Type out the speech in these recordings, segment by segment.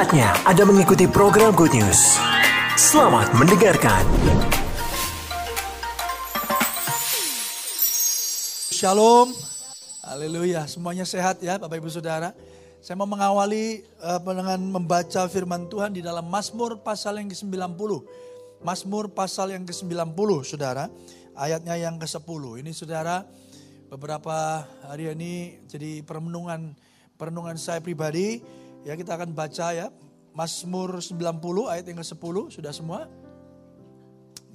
Saatnya Anda mengikuti program Good News. Selamat mendengarkan. Shalom. Haleluya. Semuanya sehat ya Bapak Ibu Saudara. Saya mau mengawali uh, dengan membaca firman Tuhan di dalam Mazmur pasal yang ke-90. Mazmur pasal yang ke-90 Saudara. Ayatnya yang ke-10. Ini Saudara beberapa hari ini jadi perenungan perenungan saya pribadi Ya kita akan baca ya. Mazmur 90 ayat yang ke-10 sudah semua?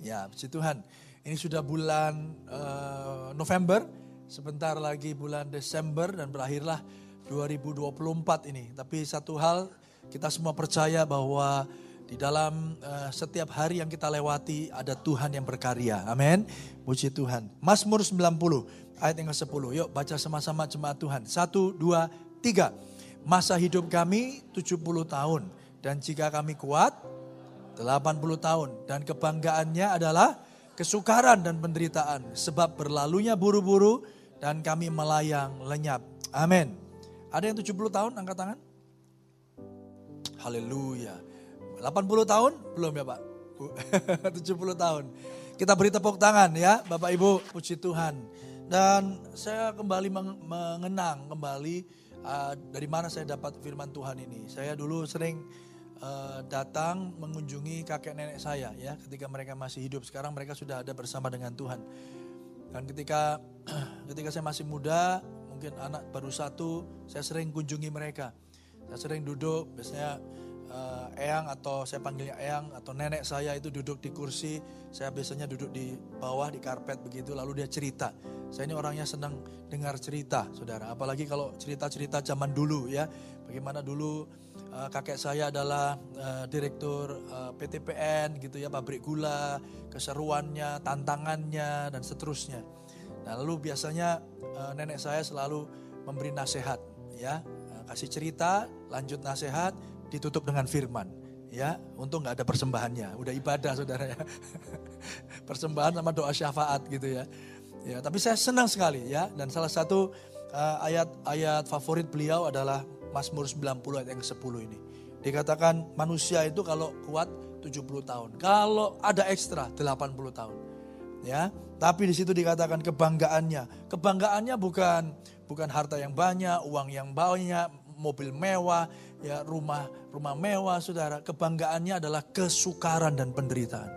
Ya puji Tuhan. Ini sudah bulan uh, November. Sebentar lagi bulan Desember dan berakhirlah 2024 ini. Tapi satu hal kita semua percaya bahwa di dalam uh, setiap hari yang kita lewati ada Tuhan yang berkarya. Amin. Puji Tuhan. Mazmur 90 ayat yang ke-10. Yuk baca sama-sama jemaat Tuhan. Satu, dua, tiga. Masa hidup kami 70 tahun. Dan jika kami kuat 80 tahun. Dan kebanggaannya adalah kesukaran dan penderitaan. Sebab berlalunya buru-buru dan kami melayang lenyap. Amin. Ada yang 70 tahun angkat tangan? Haleluya. 80 tahun? Belum ya Pak? 70 tahun. Kita beri tepuk tangan ya Bapak Ibu, puji Tuhan. Dan saya kembali mengenang kembali uh, dari mana saya dapat firman Tuhan ini. Saya dulu sering uh, datang mengunjungi kakek nenek saya ya ketika mereka masih hidup. Sekarang mereka sudah ada bersama dengan Tuhan. Dan ketika ketika saya masih muda, mungkin anak baru satu, saya sering kunjungi mereka. Saya sering duduk, biasanya uh, eyang atau saya panggilnya eyang atau nenek saya itu duduk di kursi, saya biasanya duduk di bawah di karpet begitu, lalu dia cerita. Saya ini orangnya senang dengar cerita, saudara. Apalagi kalau cerita-cerita zaman dulu ya. Bagaimana dulu uh, kakek saya adalah uh, direktur uh, PTPN gitu ya, pabrik gula, keseruannya, tantangannya dan seterusnya. Nah, lalu biasanya nenek saya selalu memberi nasihat ya, kasih cerita, lanjut nasihat, ditutup dengan firman ya untuk nggak ada persembahannya udah ibadah saudara ya persembahan sama doa syafaat gitu ya Ya, tapi saya senang sekali ya. Dan salah satu ayat-ayat uh, favorit beliau adalah Mazmur 90 ayat yang ke-10 ini. Dikatakan manusia itu kalau kuat 70 tahun. Kalau ada ekstra 80 tahun. Ya, tapi di situ dikatakan kebanggaannya. Kebanggaannya bukan bukan harta yang banyak, uang yang banyak, mobil mewah, ya rumah rumah mewah, Saudara. Kebanggaannya adalah kesukaran dan penderitaan.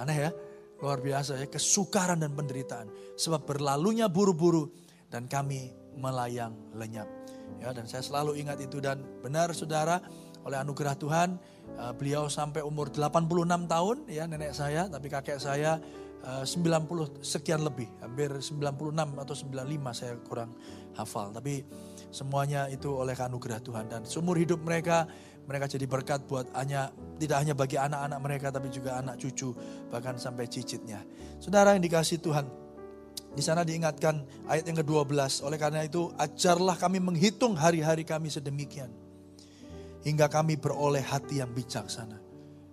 Aneh ya? Luar biasa ya, kesukaran dan penderitaan. Sebab berlalunya buru-buru dan kami melayang lenyap. Ya, dan saya selalu ingat itu dan benar saudara oleh anugerah Tuhan uh, beliau sampai umur 86 tahun ya nenek saya tapi kakek saya uh, 90 sekian lebih hampir 96 atau 95 saya kurang hafal tapi semuanya itu oleh anugerah Tuhan dan seumur hidup mereka mereka jadi berkat buat hanya tidak hanya bagi anak-anak mereka tapi juga anak cucu bahkan sampai cicitnya. Saudara yang dikasih Tuhan, di sana diingatkan ayat yang ke-12. Oleh karena itu, ajarlah kami menghitung hari-hari kami sedemikian. Hingga kami beroleh hati yang bijaksana.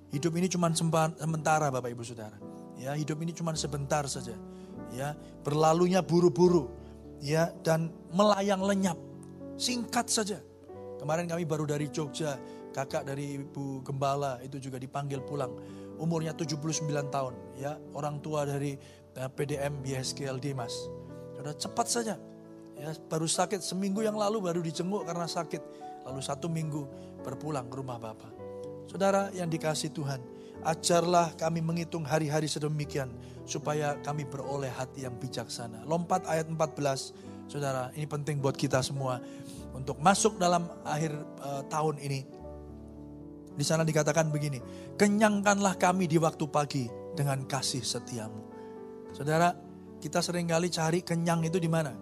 Hidup ini cuma sementara Bapak Ibu Saudara. Ya, hidup ini cuma sebentar saja. Ya, berlalunya buru-buru. Ya, dan melayang lenyap. Singkat saja. Kemarin kami baru dari Jogja, kakak dari Ibu Gembala itu juga dipanggil pulang. Umurnya 79 tahun, ya orang tua dari uh, PDM BSKLD Mas. Sudah cepat saja, ya baru sakit seminggu yang lalu baru dijenguk karena sakit. Lalu satu minggu berpulang ke rumah Bapak. Saudara yang dikasih Tuhan, ajarlah kami menghitung hari-hari sedemikian supaya kami beroleh hati yang bijaksana. Lompat ayat 14, saudara, ini penting buat kita semua untuk masuk dalam akhir uh, tahun ini di sana dikatakan begini, kenyangkanlah kami di waktu pagi dengan kasih setiamu. Saudara, kita sering kali cari kenyang itu di mana?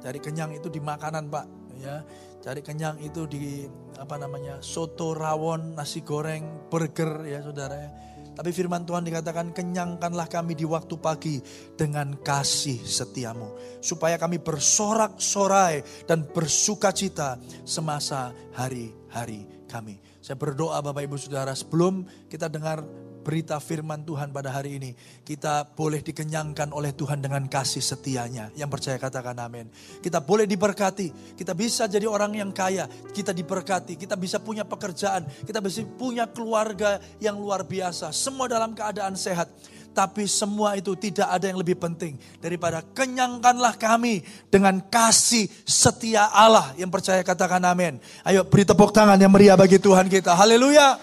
Cari kenyang itu di makanan, Pak. Ya, cari kenyang itu di apa namanya soto rawon, nasi goreng, burger, ya saudara. Ya. Tapi firman Tuhan dikatakan kenyangkanlah kami di waktu pagi dengan kasih setiamu. Supaya kami bersorak-sorai dan bersuka cita semasa hari-hari kami. Saya berdoa Bapak Ibu Saudara sebelum kita dengar berita firman Tuhan pada hari ini. Kita boleh dikenyangkan oleh Tuhan dengan kasih setianya. Yang percaya katakan amin. Kita boleh diberkati. Kita bisa jadi orang yang kaya. Kita diberkati. Kita bisa punya pekerjaan. Kita bisa punya keluarga yang luar biasa. Semua dalam keadaan sehat. Tapi semua itu tidak ada yang lebih penting daripada kenyangkanlah kami dengan kasih setia Allah. Yang percaya katakan amin. Ayo beri tepuk tangan yang meriah bagi Tuhan kita. Haleluya.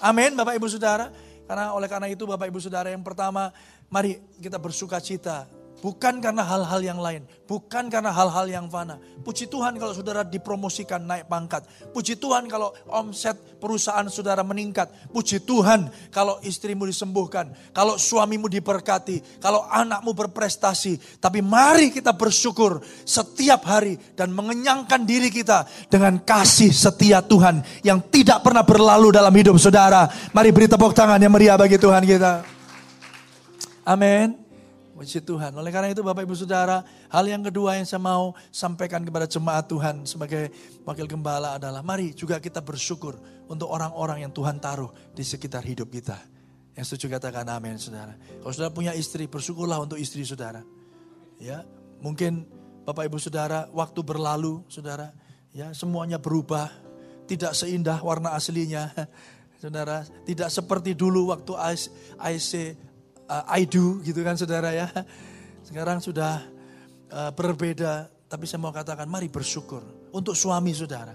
Amin Bapak Ibu Saudara. Karena oleh karena itu Bapak Ibu Saudara yang pertama mari kita bersuka cita Bukan karena hal-hal yang lain. Bukan karena hal-hal yang fana. Puji Tuhan kalau saudara dipromosikan naik pangkat. Puji Tuhan kalau omset perusahaan saudara meningkat. Puji Tuhan kalau istrimu disembuhkan. Kalau suamimu diberkati. Kalau anakmu berprestasi. Tapi mari kita bersyukur setiap hari. Dan mengenyangkan diri kita dengan kasih setia Tuhan. Yang tidak pernah berlalu dalam hidup saudara. Mari beri tepuk tangan yang meriah bagi Tuhan kita. Amin. Puji Tuhan. Oleh karena itu Bapak Ibu Saudara, hal yang kedua yang saya mau sampaikan kepada jemaat Tuhan sebagai wakil gembala adalah mari juga kita bersyukur untuk orang-orang yang Tuhan taruh di sekitar hidup kita. Yang setuju katakan amin saudara. Kalau saudara punya istri, bersyukurlah untuk istri saudara. Ya, mungkin Bapak Ibu Saudara, waktu berlalu saudara, ya semuanya berubah. Tidak seindah warna aslinya. Saudara, tidak seperti dulu waktu IC uh, I do gitu kan saudara ya. Sekarang sudah uh, berbeda. Tapi saya mau katakan mari bersyukur untuk suami saudara.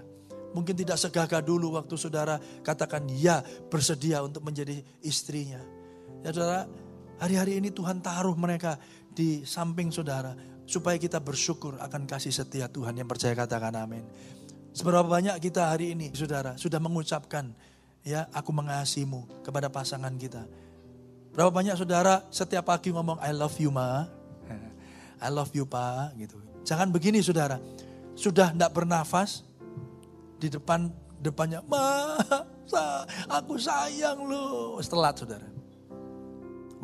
Mungkin tidak segagah dulu waktu saudara katakan ya bersedia untuk menjadi istrinya. Ya saudara, hari-hari ini Tuhan taruh mereka di samping saudara. Supaya kita bersyukur akan kasih setia Tuhan yang percaya katakan amin. Seberapa banyak kita hari ini saudara sudah mengucapkan ya aku mengasihimu kepada pasangan kita. Berapa banyak saudara setiap pagi ngomong I love you ma, I love you pak gitu. Jangan begini saudara, sudah tidak bernafas di depan depannya ma, aku sayang lu. Setelah saudara.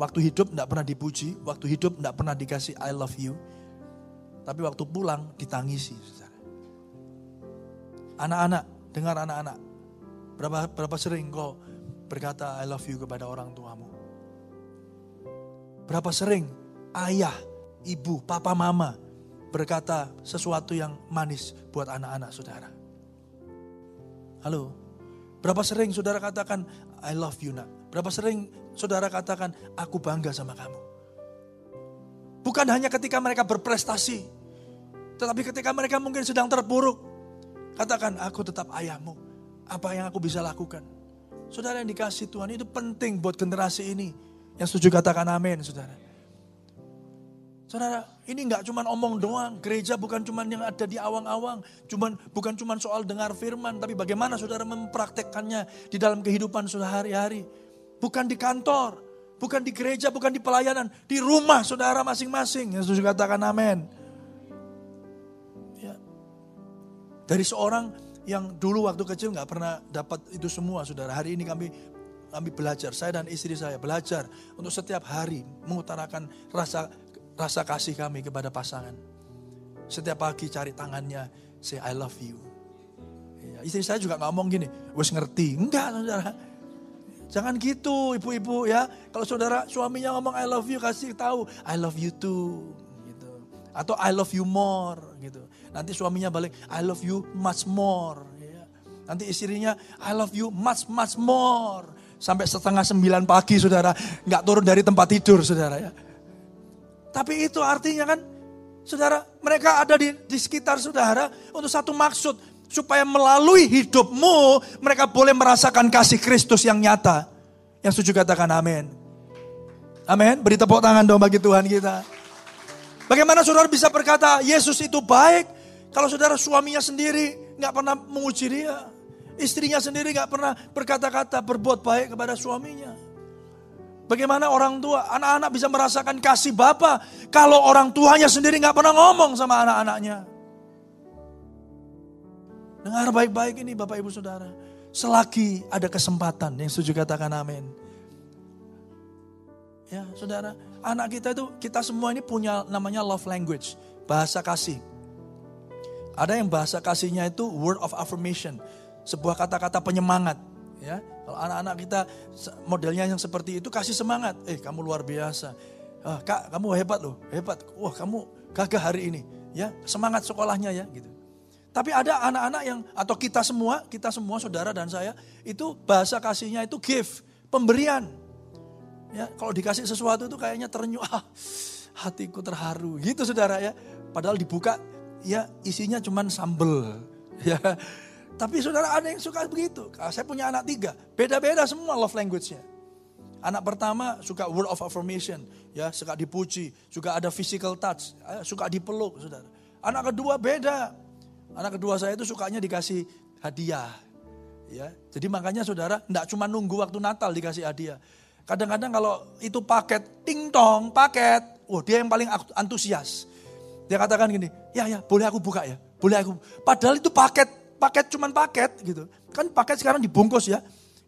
Waktu hidup tidak pernah dipuji, waktu hidup tidak pernah dikasih I love you. Tapi waktu pulang ditangisi saudara. Anak-anak, dengar anak-anak. Berapa berapa sering kau berkata I love you kepada orang tuamu? Berapa sering ayah, ibu, papa, mama berkata sesuatu yang manis buat anak-anak saudara. Halo, berapa sering saudara katakan I love you nak? Berapa sering saudara katakan aku bangga sama kamu? Bukan hanya ketika mereka berprestasi, tetapi ketika mereka mungkin sedang terpuruk, katakan aku tetap ayahmu. Apa yang aku bisa lakukan? Saudara yang dikasih Tuhan itu penting buat generasi ini yang setuju katakan amin, saudara. Saudara, ini nggak cuma omong doang. Gereja bukan cuma yang ada di awang-awang. Cuman bukan cuma soal dengar firman, tapi bagaimana saudara mempraktekkannya di dalam kehidupan saudara hari-hari. Bukan di kantor, bukan di gereja, bukan di pelayanan, di rumah saudara masing-masing. Yang setuju katakan amin. Ya. Dari seorang yang dulu waktu kecil nggak pernah dapat itu semua, saudara. Hari ini kami kami belajar, saya dan istri saya belajar untuk setiap hari mengutarakan rasa rasa kasih kami kepada pasangan. Setiap pagi cari tangannya, say I love you. Ya, istri saya juga ngomong gini, wes ngerti. Enggak, saudara. Jangan gitu ibu-ibu ya. Kalau saudara suaminya ngomong I love you, kasih tahu I love you too. Gitu. Atau I love you more gitu. Nanti suaminya balik I love you much more. Ya. Nanti istrinya I love you much much more sampai setengah sembilan pagi saudara. Nggak turun dari tempat tidur saudara ya. Tapi itu artinya kan saudara mereka ada di, di sekitar saudara untuk satu maksud. Supaya melalui hidupmu mereka boleh merasakan kasih Kristus yang nyata. Yang setuju katakan amin. Amin. Beri tepuk tangan dong bagi Tuhan kita. Bagaimana saudara bisa berkata Yesus itu baik kalau saudara suaminya sendiri nggak pernah menguji dia. Istrinya sendiri gak pernah berkata-kata berbuat baik kepada suaminya. Bagaimana orang tua, anak-anak bisa merasakan kasih Bapa kalau orang tuanya sendiri gak pernah ngomong sama anak-anaknya. Dengar baik-baik ini Bapak Ibu Saudara. Selagi ada kesempatan yang setuju katakan amin. Ya saudara, anak kita itu, kita semua ini punya namanya love language. Bahasa kasih. Ada yang bahasa kasihnya itu word of affirmation sebuah kata-kata penyemangat. Ya, kalau anak-anak kita modelnya yang seperti itu kasih semangat. Eh, kamu luar biasa. Ah, kak, kamu hebat loh, hebat. Wah, kamu gagah hari ini. Ya, semangat sekolahnya ya, gitu. Tapi ada anak-anak yang atau kita semua, kita semua saudara dan saya itu bahasa kasihnya itu give, pemberian. Ya, kalau dikasih sesuatu itu kayaknya terenyuh, ah, hatiku terharu. Gitu saudara ya. Padahal dibuka ya isinya cuman sambel. Ya, tapi saudara ada yang suka begitu. Ah, saya punya anak tiga, beda-beda semua love language-nya. Anak pertama suka word of affirmation, ya suka dipuji, juga ada physical touch, ya, suka dipeluk, saudara. Anak kedua beda. Anak kedua saya itu sukanya dikasih hadiah, ya. Jadi makanya saudara tidak cuma nunggu waktu Natal dikasih hadiah. Kadang-kadang kalau itu paket, ting tong, paket, wah dia yang paling antusias. Dia katakan gini, ya ya boleh aku buka ya, boleh aku. Padahal itu paket paket cuman paket gitu. Kan paket sekarang dibungkus ya.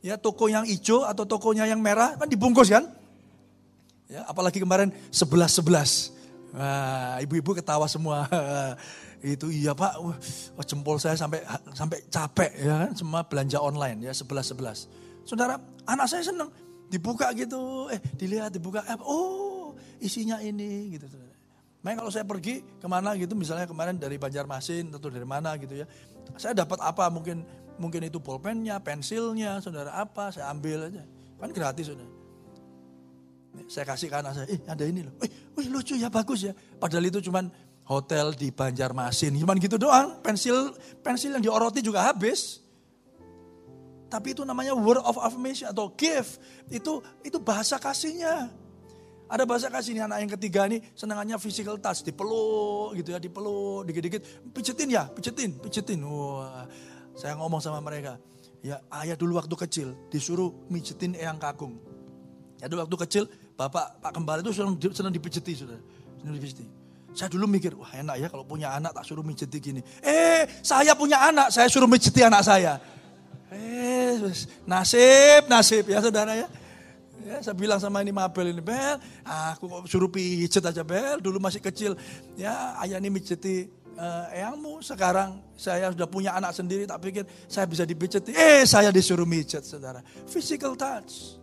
Ya toko yang hijau atau tokonya yang merah kan dibungkus kan. Ya, apalagi kemarin sebelas sebelas. Wah, ibu-ibu ketawa semua. itu iya pak, Wah, jempol saya sampai sampai capek ya kan, semua belanja online ya sebelas sebelas. Saudara, anak saya senang dibuka gitu, eh dilihat dibuka, eh, oh isinya ini gitu. Makanya kalau saya pergi ke mana gitu, misalnya kemarin dari Banjarmasin atau dari mana gitu ya, saya dapat apa mungkin mungkin itu pulpennya, pensilnya, saudara apa, saya ambil aja. Kan gratis saudara. Saya kasih ke anak saya, eh ada ini loh. Eh, wih lucu ya, bagus ya. Padahal itu cuman hotel di Banjarmasin. Cuman gitu doang, pensil pensil yang dioroti juga habis. Tapi itu namanya word of affirmation atau gift. Itu itu bahasa kasihnya. Ada bahasa kasih nih anak yang ketiga nih senangannya physical touch, dipeluk gitu ya, dipeluk dikit-dikit, pijetin ya, pijetin, pijetin. Wah, saya ngomong sama mereka, ya ayah dulu waktu kecil disuruh mijetin eyang kakung. Ya dulu waktu kecil bapak Pak Kembali itu senang, senang dipijeti sudah, senang dipijeti. Saya dulu mikir, wah enak ya kalau punya anak tak suruh mijeti gini. Eh, saya punya anak, saya suruh mijeti anak saya. Eh, nasib, nasib ya saudara ya. Ya, saya bilang sama ini Mabel ini, Bel, aku suruh pijet aja Bel, dulu masih kecil. Ya, ayah ini mijeti uh, eyangmu. Sekarang saya sudah punya anak sendiri, tak pikir saya bisa dipijeti. Eh, saya disuruh mijet, saudara. Physical touch.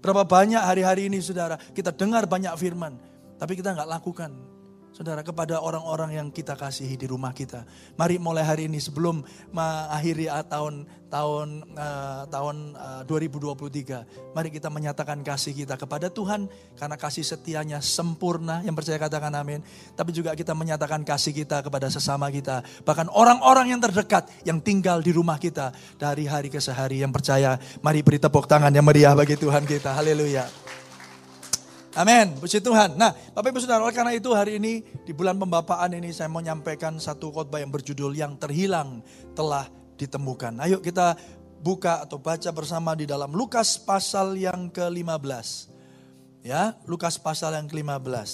Berapa banyak hari-hari ini, saudara, kita dengar banyak firman, tapi kita nggak lakukan. Saudara, kepada orang-orang yang kita kasihi di rumah kita. Mari mulai hari ini sebelum mengakhiri ah, tahun tahun uh, tahun uh, 2023, mari kita menyatakan kasih kita kepada Tuhan karena kasih setianya sempurna. Yang percaya katakan amin. Tapi juga kita menyatakan kasih kita kepada sesama kita, bahkan orang-orang yang terdekat yang tinggal di rumah kita dari hari ke hari yang percaya. Mari beri tepuk tangan yang meriah bagi Tuhan kita. Haleluya. Amin, puji Tuhan. Nah, Bapak Ibu Saudara, karena itu hari ini di bulan pembapaan ini saya mau menyampaikan satu khotbah yang berjudul yang terhilang telah ditemukan. Ayo kita buka atau baca bersama di dalam Lukas pasal yang ke-15. Ya, Lukas pasal yang ke-15.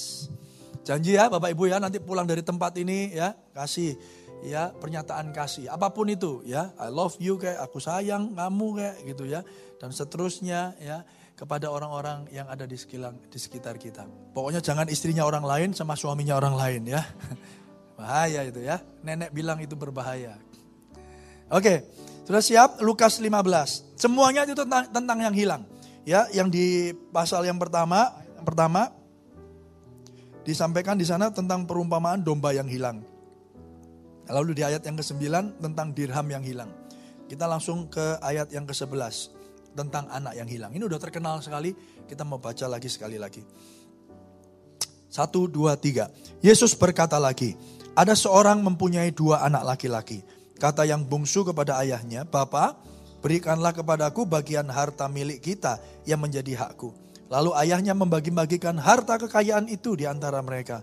Janji ya Bapak Ibu ya nanti pulang dari tempat ini ya kasih ya pernyataan kasih apa pun itu ya I love you kayak aku sayang kamu kayak gitu ya dan seterusnya ya kepada orang-orang yang ada di sekitar, di sekitar kita. Pokoknya jangan istrinya orang lain sama suaminya orang lain ya. Bahaya itu ya. Nenek bilang itu berbahaya. Oke, sudah siap? Lukas 15. Semuanya itu tentang, tentang yang hilang. Ya, yang di pasal yang pertama, yang pertama disampaikan di sana tentang perumpamaan domba yang hilang. Lalu di ayat yang ke-9 tentang dirham yang hilang. Kita langsung ke ayat yang ke-11 tentang anak yang hilang. Ini udah terkenal sekali, kita mau baca lagi sekali lagi. Satu, dua, tiga. Yesus berkata lagi, ada seorang mempunyai dua anak laki-laki. Kata yang bungsu kepada ayahnya, Bapak, berikanlah kepadaku bagian harta milik kita yang menjadi hakku. Lalu ayahnya membagi-bagikan harta kekayaan itu di antara mereka.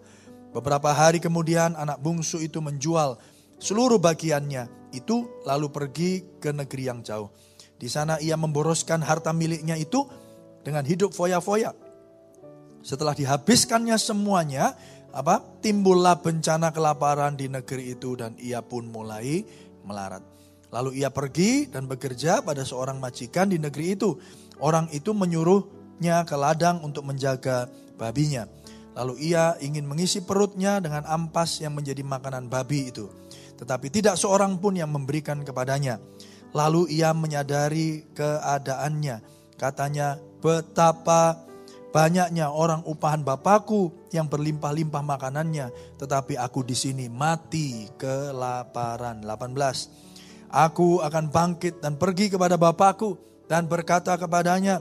Beberapa hari kemudian anak bungsu itu menjual seluruh bagiannya itu lalu pergi ke negeri yang jauh. Di sana ia memboroskan harta miliknya itu dengan hidup foya-foya. Setelah dihabiskannya semuanya, apa? Timbullah bencana kelaparan di negeri itu dan ia pun mulai melarat. Lalu ia pergi dan bekerja pada seorang majikan di negeri itu. Orang itu menyuruhnya ke ladang untuk menjaga babinya. Lalu ia ingin mengisi perutnya dengan ampas yang menjadi makanan babi itu. Tetapi tidak seorang pun yang memberikan kepadanya. Lalu ia menyadari keadaannya. Katanya, betapa banyaknya orang upahan Bapakku yang berlimpah-limpah makanannya, tetapi aku di sini mati kelaparan. 18. Aku akan bangkit dan pergi kepada Bapakku dan berkata kepadanya,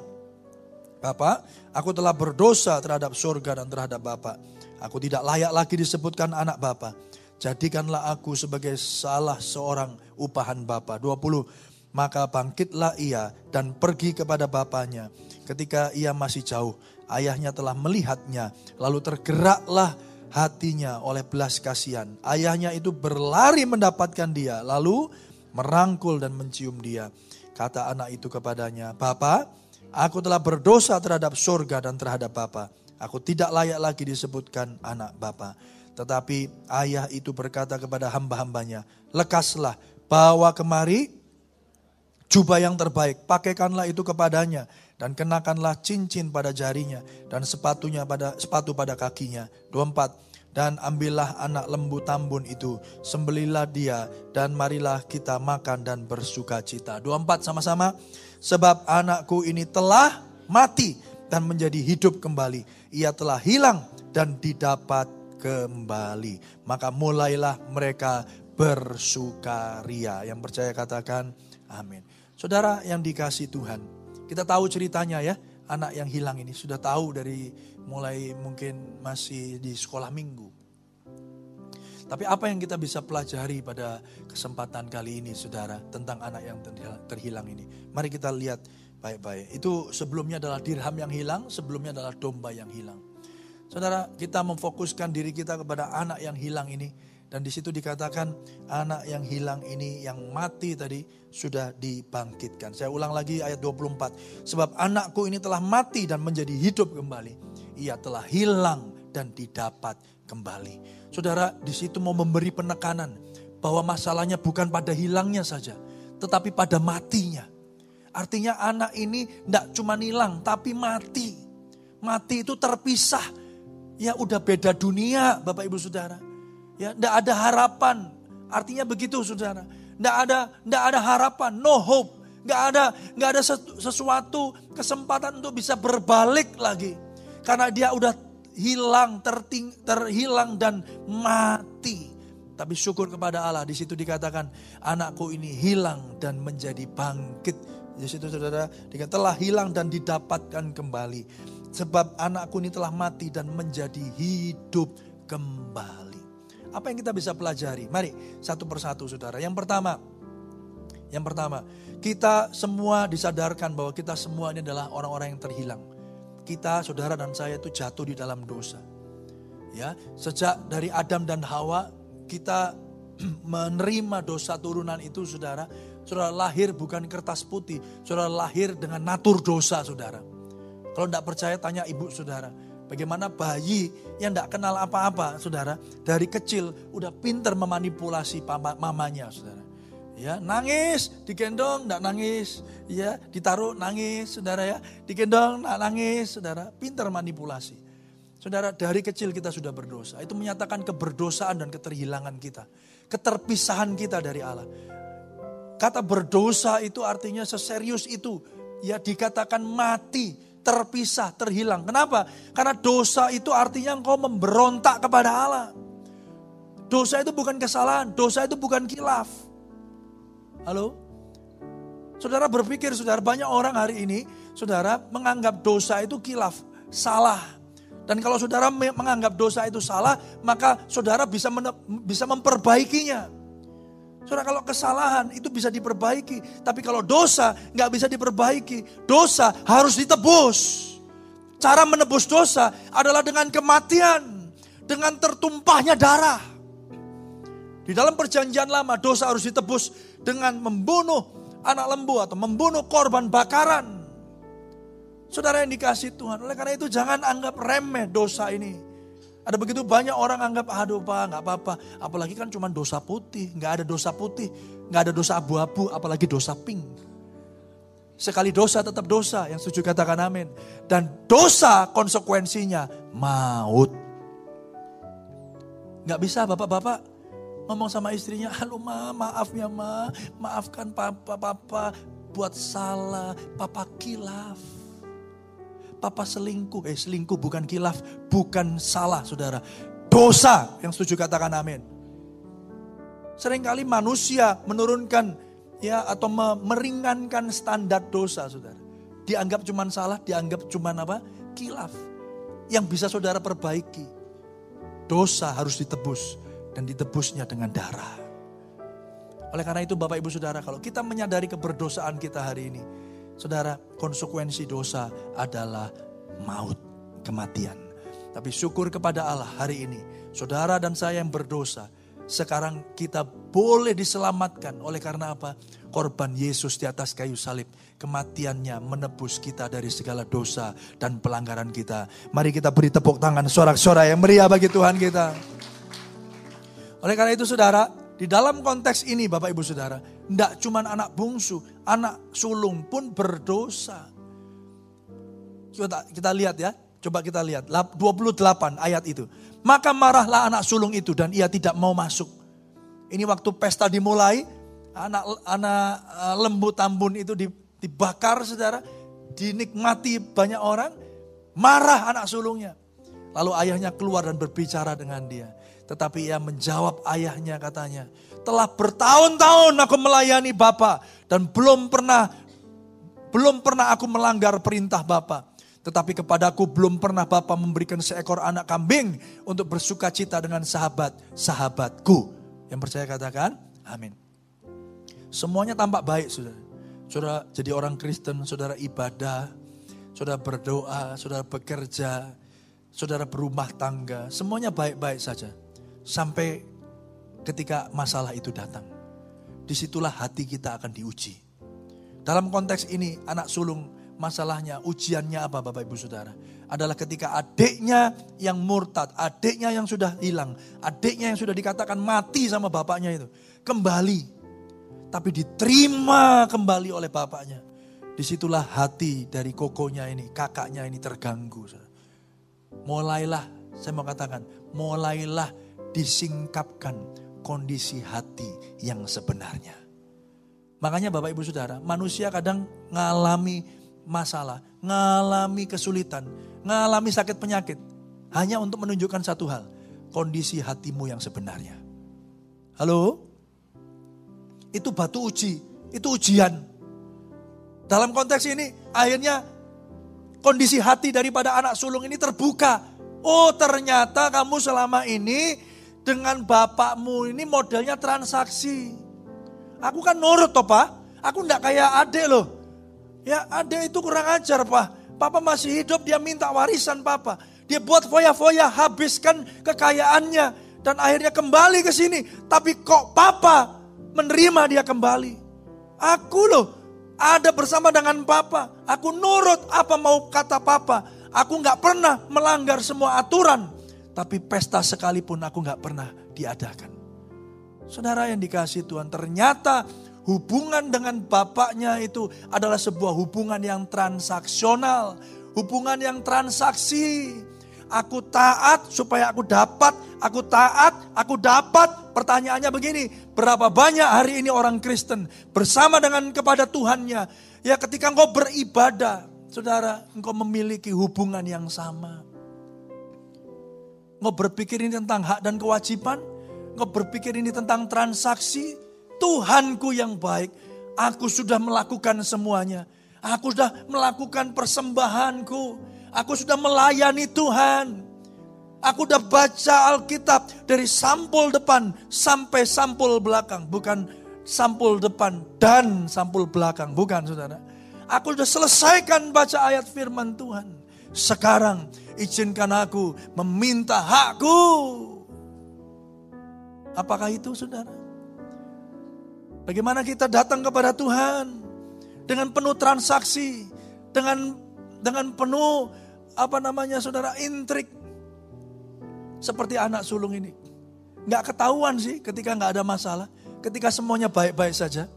Bapak, aku telah berdosa terhadap surga dan terhadap Bapak. Aku tidak layak lagi disebutkan anak Bapak. Jadikanlah aku sebagai salah seorang upahan Bapak. 20. Maka bangkitlah ia dan pergi kepada bapaknya. Ketika ia masih jauh, ayahnya telah melihatnya. Lalu tergeraklah hatinya oleh belas kasihan. Ayahnya itu berlari mendapatkan dia, lalu merangkul dan mencium dia. Kata anak itu kepadanya, Bapak, aku telah berdosa terhadap surga dan terhadap Bapak. Aku tidak layak lagi disebutkan anak Bapak. Tetapi ayah itu berkata kepada hamba-hambanya, lekaslah, bawa kemari jubah yang terbaik, pakaikanlah itu kepadanya dan kenakanlah cincin pada jarinya dan sepatunya pada sepatu pada kakinya. 24 dan ambillah anak lembu tambun itu, sembelilah dia dan marilah kita makan dan bersuka cita. 24 sama-sama, sebab anakku ini telah mati dan menjadi hidup kembali. Ia telah hilang dan didapat kembali. Maka mulailah mereka bersukaria. Yang percaya katakan amin. Saudara yang dikasih Tuhan, kita tahu ceritanya ya, anak yang hilang ini sudah tahu dari mulai mungkin masih di sekolah minggu. Tapi apa yang kita bisa pelajari pada kesempatan kali ini saudara tentang anak yang terhilang ini. Mari kita lihat baik-baik. Itu sebelumnya adalah dirham yang hilang, sebelumnya adalah domba yang hilang. Saudara, kita memfokuskan diri kita kepada anak yang hilang ini dan di situ dikatakan anak yang hilang ini yang mati tadi sudah dibangkitkan. Saya ulang lagi ayat 24. Sebab anakku ini telah mati dan menjadi hidup kembali. Ia telah hilang dan didapat kembali. Saudara di situ mau memberi penekanan bahwa masalahnya bukan pada hilangnya saja. Tetapi pada matinya. Artinya anak ini tidak cuma hilang tapi mati. Mati itu terpisah. Ya udah beda dunia Bapak Ibu Saudara. Ya, tidak ada harapan. Artinya begitu, saudara. Tidak ada, tidak ada harapan, no hope. Nggak ada, nggak ada sesuatu kesempatan untuk bisa berbalik lagi. Karena dia udah hilang, terting, terhilang dan mati. Tapi syukur kepada Allah, di situ dikatakan anakku ini hilang dan menjadi bangkit. Di situ saudara dikatakan telah hilang dan didapatkan kembali. Sebab anakku ini telah mati dan menjadi hidup kembali. Apa yang kita bisa pelajari? Mari satu persatu saudara. Yang pertama, yang pertama, kita semua disadarkan bahwa kita semua ini adalah orang-orang yang terhilang. Kita, saudara dan saya itu jatuh di dalam dosa. Ya, sejak dari Adam dan Hawa kita menerima dosa turunan itu saudara. Saudara lahir bukan kertas putih, saudara lahir dengan natur dosa saudara. Kalau tidak percaya tanya ibu saudara. Bagaimana bayi yang tidak kenal apa-apa, saudara, dari kecil udah pinter memanipulasi mamanya, saudara. Ya, nangis, digendong, tidak nangis, ya, ditaruh nangis, saudara ya, digendong, tidak nangis, saudara, pinter manipulasi. Saudara, dari kecil kita sudah berdosa. Itu menyatakan keberdosaan dan keterhilangan kita. Keterpisahan kita dari Allah. Kata berdosa itu artinya seserius itu. Ya dikatakan mati terpisah, terhilang. Kenapa? Karena dosa itu artinya engkau memberontak kepada Allah. Dosa itu bukan kesalahan, dosa itu bukan kilaf. Halo? Saudara berpikir, saudara banyak orang hari ini, saudara menganggap dosa itu kilaf, salah. Dan kalau saudara menganggap dosa itu salah, maka saudara bisa bisa memperbaikinya. Saudara kalau kesalahan itu bisa diperbaiki. Tapi kalau dosa nggak bisa diperbaiki. Dosa harus ditebus. Cara menebus dosa adalah dengan kematian. Dengan tertumpahnya darah. Di dalam perjanjian lama dosa harus ditebus dengan membunuh anak lembu atau membunuh korban bakaran. Saudara yang dikasih Tuhan. Oleh karena itu jangan anggap remeh dosa ini. Ada begitu banyak orang anggap, aduh pak nggak apa-apa. Apalagi kan cuma dosa putih, nggak ada dosa putih, nggak ada dosa abu-abu, apalagi dosa pink. Sekali dosa tetap dosa, yang setuju katakan amin. Dan dosa konsekuensinya maut. Nggak bisa bapak-bapak ngomong sama istrinya, halo ma, maaf ya ma, maafkan papa, papa buat salah, papa kilaf. Papa selingkuh, eh selingkuh bukan kilaf, bukan salah saudara. Dosa, yang setuju katakan amin. Seringkali manusia menurunkan ya atau meringankan standar dosa saudara. Dianggap cuma salah, dianggap cuma apa? Kilaf. Yang bisa saudara perbaiki. Dosa harus ditebus dan ditebusnya dengan darah. Oleh karena itu Bapak Ibu Saudara, kalau kita menyadari keberdosaan kita hari ini, Saudara, konsekuensi dosa adalah maut, kematian. Tapi syukur kepada Allah hari ini, Saudara dan saya yang berdosa, sekarang kita boleh diselamatkan oleh karena apa? Korban Yesus di atas kayu salib, kematiannya menebus kita dari segala dosa dan pelanggaran kita. Mari kita beri tepuk tangan sorak-sorai yang meriah bagi Tuhan kita. Oleh karena itu saudara, di dalam konteks ini Bapak Ibu Saudara, tidak cuma anak bungsu, anak sulung pun berdosa. Coba kita lihat ya, coba kita lihat 28 ayat itu. Maka marahlah anak sulung itu dan ia tidak mau masuk. Ini waktu pesta dimulai, anak anak eh, lembu tambun itu dibakar saudara, dinikmati banyak orang, marah anak sulungnya. Lalu ayahnya keluar dan berbicara dengan dia. Tetapi ia menjawab ayahnya katanya, telah bertahun-tahun aku melayani Bapak dan belum pernah belum pernah aku melanggar perintah Bapak. Tetapi kepadaku belum pernah Bapak memberikan seekor anak kambing untuk bersuka cita dengan sahabat-sahabatku. Yang percaya katakan, amin. Semuanya tampak baik, saudara. Saudara jadi orang Kristen, saudara ibadah, saudara berdoa, saudara bekerja, saudara berumah tangga. Semuanya baik-baik saja. Sampai ketika masalah itu datang. Di situlah hati kita akan diuji. Dalam konteks ini anak sulung masalahnya, ujiannya apa Bapak Ibu Saudara? Adalah ketika adiknya yang murtad, adiknya yang sudah hilang, adiknya yang sudah dikatakan mati sama bapaknya itu. Kembali. Tapi diterima kembali oleh bapaknya. Di situlah hati dari kokonya ini, kakaknya ini terganggu. Mulailah, saya mau katakan, mulailah disingkapkan kondisi hati yang sebenarnya. Makanya Bapak Ibu Saudara, manusia kadang ngalami masalah, ngalami kesulitan, ngalami sakit penyakit. Hanya untuk menunjukkan satu hal, kondisi hatimu yang sebenarnya. Halo? Itu batu uji, itu ujian. Dalam konteks ini, akhirnya kondisi hati daripada anak sulung ini terbuka. Oh ternyata kamu selama ini dengan bapakmu ini modelnya transaksi. Aku kan nurut toh pak, aku ndak kayak adek loh. Ya adek itu kurang ajar pak, papa masih hidup dia minta warisan papa. Dia buat foya-foya habiskan kekayaannya dan akhirnya kembali ke sini. Tapi kok papa menerima dia kembali. Aku loh ada bersama dengan papa. Aku nurut apa mau kata papa. Aku nggak pernah melanggar semua aturan. Tapi pesta sekalipun aku nggak pernah diadakan. Saudara yang dikasih Tuhan, ternyata hubungan dengan bapaknya itu adalah sebuah hubungan yang transaksional. Hubungan yang transaksi. Aku taat supaya aku dapat, aku taat, aku dapat. Pertanyaannya begini, berapa banyak hari ini orang Kristen bersama dengan kepada Tuhannya. Ya ketika engkau beribadah, saudara, engkau memiliki hubungan yang sama. Nggak berpikir ini tentang hak dan kewajiban. Nggak berpikir ini tentang transaksi. Tuhanku yang baik. Aku sudah melakukan semuanya. Aku sudah melakukan persembahanku. Aku sudah melayani Tuhan. Aku sudah baca Alkitab dari sampul depan sampai sampul belakang. Bukan sampul depan dan sampul belakang. Bukan saudara. Aku sudah selesaikan baca ayat firman Tuhan. Sekarang izinkan aku meminta hakku. Apakah itu saudara? Bagaimana kita datang kepada Tuhan dengan penuh transaksi, dengan dengan penuh apa namanya saudara intrik seperti anak sulung ini. Nggak ketahuan sih ketika nggak ada masalah, ketika semuanya baik-baik saja.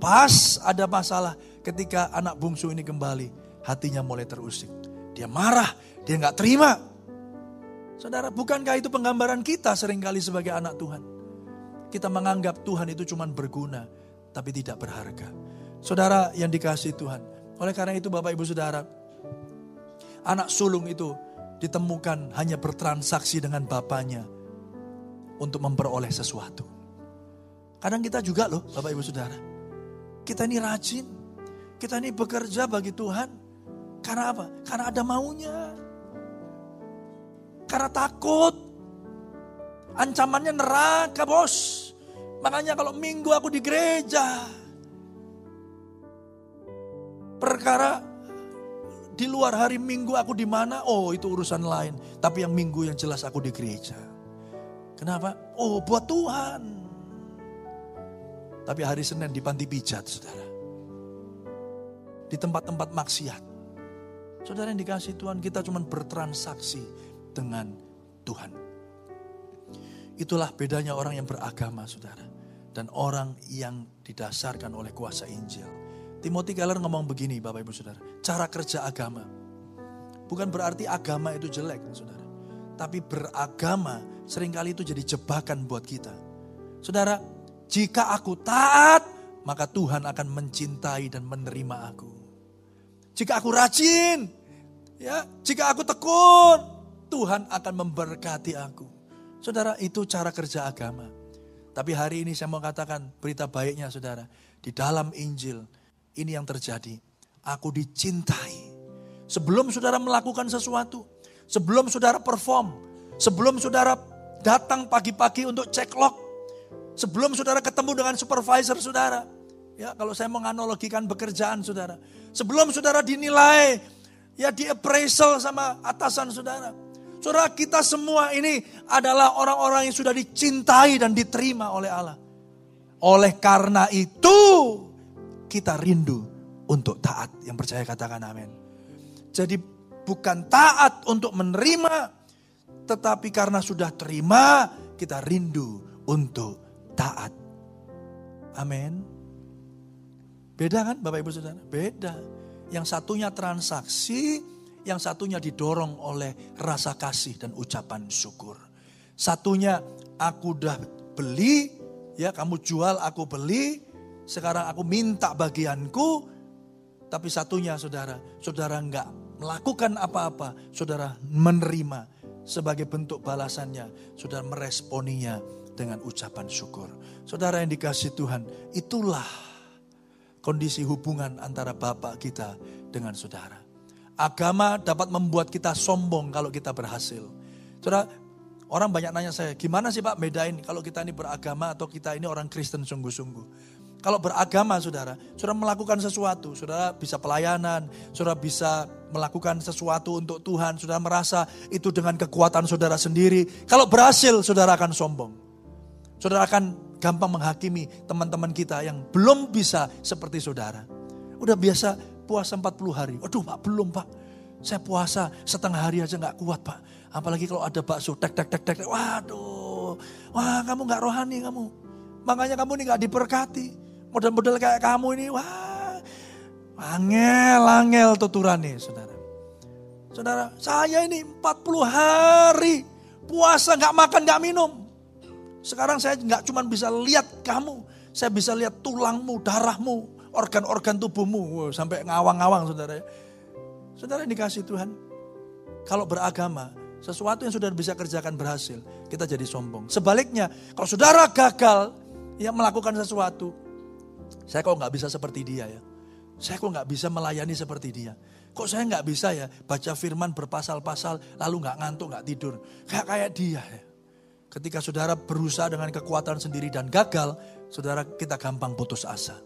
Pas ada masalah ketika anak bungsu ini kembali, hatinya mulai terusik. Dia marah, dia nggak terima. Saudara, bukankah itu penggambaran kita sering kali sebagai anak Tuhan? kita menganggap Tuhan itu cuma berguna, tapi tidak berharga. Saudara yang dikasih Tuhan. Oleh karena itu Bapak Ibu Saudara, anak sulung itu ditemukan hanya bertransaksi dengan bapaknya untuk memperoleh sesuatu. Kadang kita juga loh Bapak Ibu Saudara. Kita ini rajin. Kita ini bekerja bagi Tuhan. Karena apa? Karena ada maunya. Karena takut. Ancamannya neraka bos. Makanya kalau minggu aku di gereja. Perkara di luar hari minggu aku di mana? Oh, itu urusan lain. Tapi yang minggu yang jelas aku di gereja. Kenapa? Oh, buat Tuhan. Tapi hari Senin di panti pijat, saudara. Di tempat-tempat maksiat. Saudara yang dikasih Tuhan, kita cuma bertransaksi dengan Tuhan. Itulah bedanya orang yang beragama, saudara. Dan orang yang didasarkan oleh kuasa Injil. Timothy Keller ngomong begini Bapak Ibu Saudara. Cara kerja agama. Bukan berarti agama itu jelek saudara. Tapi beragama sering kali itu jadi jebakan buat kita. Saudara, jika aku taat, maka Tuhan akan mencintai dan menerima aku. Jika aku rajin, ya, jika aku tekun, Tuhan akan memberkati aku. Saudara, itu cara kerja agama. Tapi hari ini saya mau katakan berita baiknya saudara. Di dalam Injil, ini yang terjadi. Aku dicintai. Sebelum saudara melakukan sesuatu, sebelum saudara perform, sebelum saudara datang pagi-pagi untuk cek log, sebelum saudara ketemu dengan supervisor saudara, ya kalau saya menganalogikan pekerjaan saudara, sebelum saudara dinilai, ya di appraisal sama atasan saudara, Saudara kita semua ini adalah orang-orang yang sudah dicintai dan diterima oleh Allah. Oleh karena itu kita rindu untuk taat. Yang percaya katakan amin. Jadi bukan taat untuk menerima, tetapi karena sudah terima, kita rindu untuk taat. Amin. Beda kan Bapak Ibu Saudara? Beda. Yang satunya transaksi, yang satunya didorong oleh rasa kasih dan ucapan syukur. Satunya aku udah beli, ya kamu jual aku beli, sekarang aku minta bagianku, tapi satunya saudara, saudara enggak melakukan apa-apa, saudara menerima sebagai bentuk balasannya, saudara meresponinya dengan ucapan syukur. Saudara yang dikasih Tuhan, itulah kondisi hubungan antara Bapak kita dengan saudara. Agama dapat membuat kita sombong kalau kita berhasil. Saudara, orang banyak nanya saya, gimana sih Pak bedain kalau kita ini beragama atau kita ini orang Kristen sungguh-sungguh. Kalau beragama saudara, saudara melakukan sesuatu, saudara bisa pelayanan, saudara bisa melakukan sesuatu untuk Tuhan, saudara merasa itu dengan kekuatan saudara sendiri. Kalau berhasil, saudara akan sombong. Saudara akan gampang menghakimi teman-teman kita yang belum bisa seperti saudara. Udah biasa puasa 40 hari. Waduh pak, belum pak. Saya puasa setengah hari aja nggak kuat pak. Apalagi kalau ada bakso, tek tek tek tek. Waduh, wah kamu nggak rohani kamu. Makanya kamu ini nggak diberkati. Model-model kayak kamu ini, wah, angel-angel tuturan nih saudara. Saudara, saya ini 40 hari puasa nggak makan nggak minum. Sekarang saya nggak cuma bisa lihat kamu, saya bisa lihat tulangmu, darahmu, organ-organ tubuhmu, sampai ngawang-ngawang saudara. Saudara dikasih Tuhan, kalau beragama, sesuatu yang saudara bisa kerjakan berhasil, kita jadi sombong. Sebaliknya, kalau saudara gagal, ya melakukan sesuatu, saya kok nggak bisa seperti dia ya. Saya kok nggak bisa melayani seperti dia. Kok saya nggak bisa ya baca firman berpasal-pasal lalu nggak ngantuk nggak tidur. Kayak kayak dia ya. Ketika saudara berusaha dengan kekuatan sendiri dan gagal, saudara kita gampang putus asa.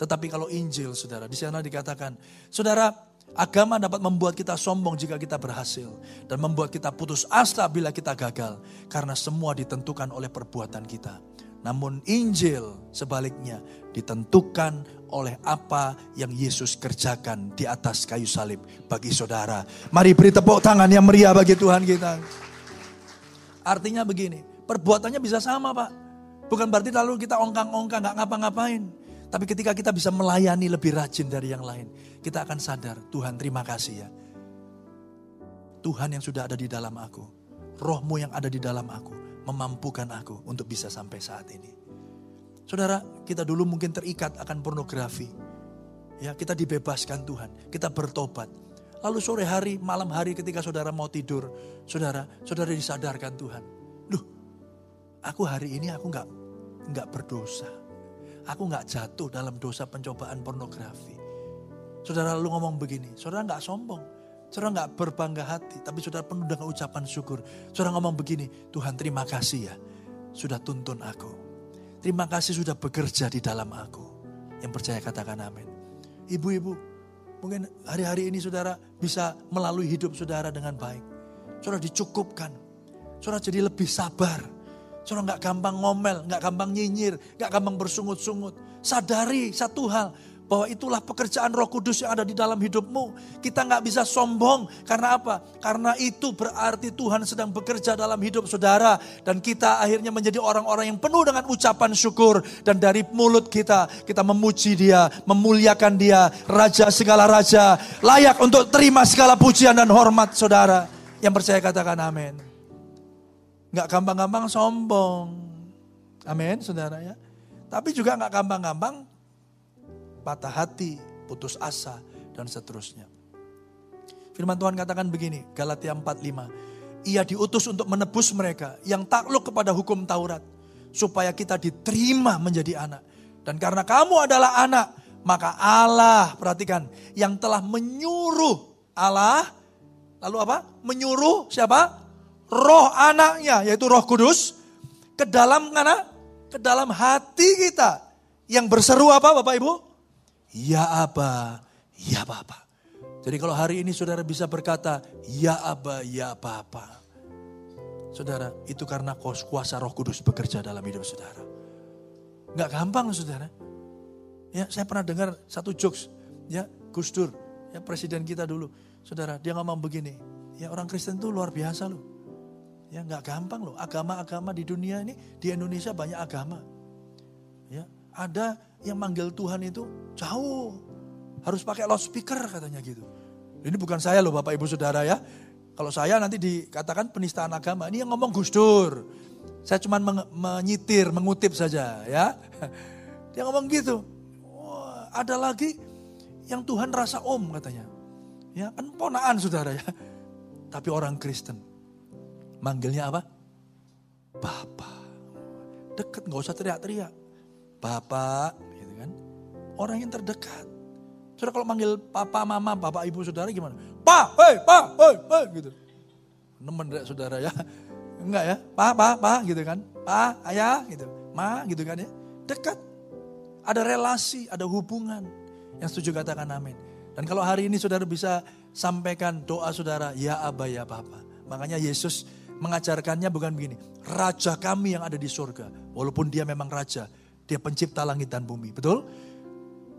Tetapi kalau Injil saudara, di sana dikatakan, saudara agama dapat membuat kita sombong jika kita berhasil. Dan membuat kita putus asa bila kita gagal. Karena semua ditentukan oleh perbuatan kita. Namun Injil sebaliknya ditentukan oleh apa yang Yesus kerjakan di atas kayu salib bagi saudara. Mari beri tepuk tangan yang meriah bagi Tuhan kita. Artinya begini, perbuatannya bisa sama Pak. Bukan berarti lalu kita ongkang-ongkang, nggak ngapa-ngapain. Tapi ketika kita bisa melayani lebih rajin dari yang lain, kita akan sadar, Tuhan terima kasih ya. Tuhan yang sudah ada di dalam aku, rohmu yang ada di dalam aku, memampukan aku untuk bisa sampai saat ini. Saudara, kita dulu mungkin terikat akan pornografi. Ya, kita dibebaskan Tuhan, kita bertobat. Lalu sore hari, malam hari ketika saudara mau tidur, saudara, saudara disadarkan Tuhan. Duh, aku hari ini aku nggak nggak berdosa. Aku nggak jatuh dalam dosa pencobaan pornografi. Saudara lalu ngomong begini, saudara nggak sombong. Saudara nggak berbangga hati, tapi saudara penuh dengan ucapan syukur. Saudara ngomong begini, Tuhan terima kasih ya, sudah tuntun aku. Terima kasih sudah bekerja di dalam aku. Yang percaya katakan amin. Ibu-ibu, mungkin hari-hari ini saudara bisa melalui hidup saudara dengan baik. Saudara dicukupkan. Saudara jadi lebih sabar. Saudara nggak gampang ngomel, nggak gampang nyinyir, nggak gampang bersungut-sungut. Sadari satu hal, bahwa itulah pekerjaan roh kudus yang ada di dalam hidupmu. Kita nggak bisa sombong. Karena apa? Karena itu berarti Tuhan sedang bekerja dalam hidup saudara. Dan kita akhirnya menjadi orang-orang yang penuh dengan ucapan syukur. Dan dari mulut kita, kita memuji dia, memuliakan dia. Raja segala raja, layak untuk terima segala pujian dan hormat saudara. Yang percaya katakan amin. Nggak gampang-gampang sombong. Amin saudara ya. Tapi juga nggak gampang-gampang patah hati, putus asa, dan seterusnya. Firman Tuhan katakan begini, Galatia 4:5. Ia diutus untuk menebus mereka yang takluk kepada hukum Taurat, supaya kita diterima menjadi anak. Dan karena kamu adalah anak, maka Allah, perhatikan, yang telah menyuruh Allah, lalu apa? Menyuruh siapa? Roh anaknya, yaitu roh kudus, ke dalam mana? Ke dalam hati kita. Yang berseru apa Bapak Ibu? Ya Aba, ya Bapa. Jadi kalau hari ini saudara bisa berkata, ya Aba, ya Bapa. Saudara, itu karena kuasa roh kudus bekerja dalam hidup saudara. Gak gampang saudara. Ya, saya pernah dengar satu jokes, ya Gus Dur, ya presiden kita dulu. Saudara, dia ngomong begini, ya orang Kristen itu luar biasa loh. Ya nggak gampang loh, agama-agama di dunia ini, di Indonesia banyak agama. Ada yang manggil Tuhan itu jauh. Harus pakai loudspeaker katanya gitu. Ini bukan saya loh Bapak Ibu Saudara ya. Kalau saya nanti dikatakan penistaan agama. Ini yang ngomong Gus Dur. Saya cuma menyitir, mengutip saja ya. Dia ngomong gitu. Oh, ada lagi yang Tuhan rasa om katanya. Ya kan ponaan saudara ya. Tapi orang Kristen. Manggilnya apa? Bapak. Deket nggak usah teriak-teriak bapak, gitu kan. Orang yang terdekat. Saudara kalau manggil papa, mama, bapak, ibu, saudara gimana? Pa, hei, pa, hei, hei, gitu. Nemen deh saudara ya. Enggak ya, pa, pa, pa, gitu kan. Pa, ayah, gitu. Ma, gitu kan ya. Dekat. Ada relasi, ada hubungan. Yang setuju katakan amin. Dan kalau hari ini saudara bisa sampaikan doa saudara, ya Aba, ya Papa. Makanya Yesus mengajarkannya bukan begini. Raja kami yang ada di surga. Walaupun dia memang raja. Dia pencipta langit dan bumi. Betul?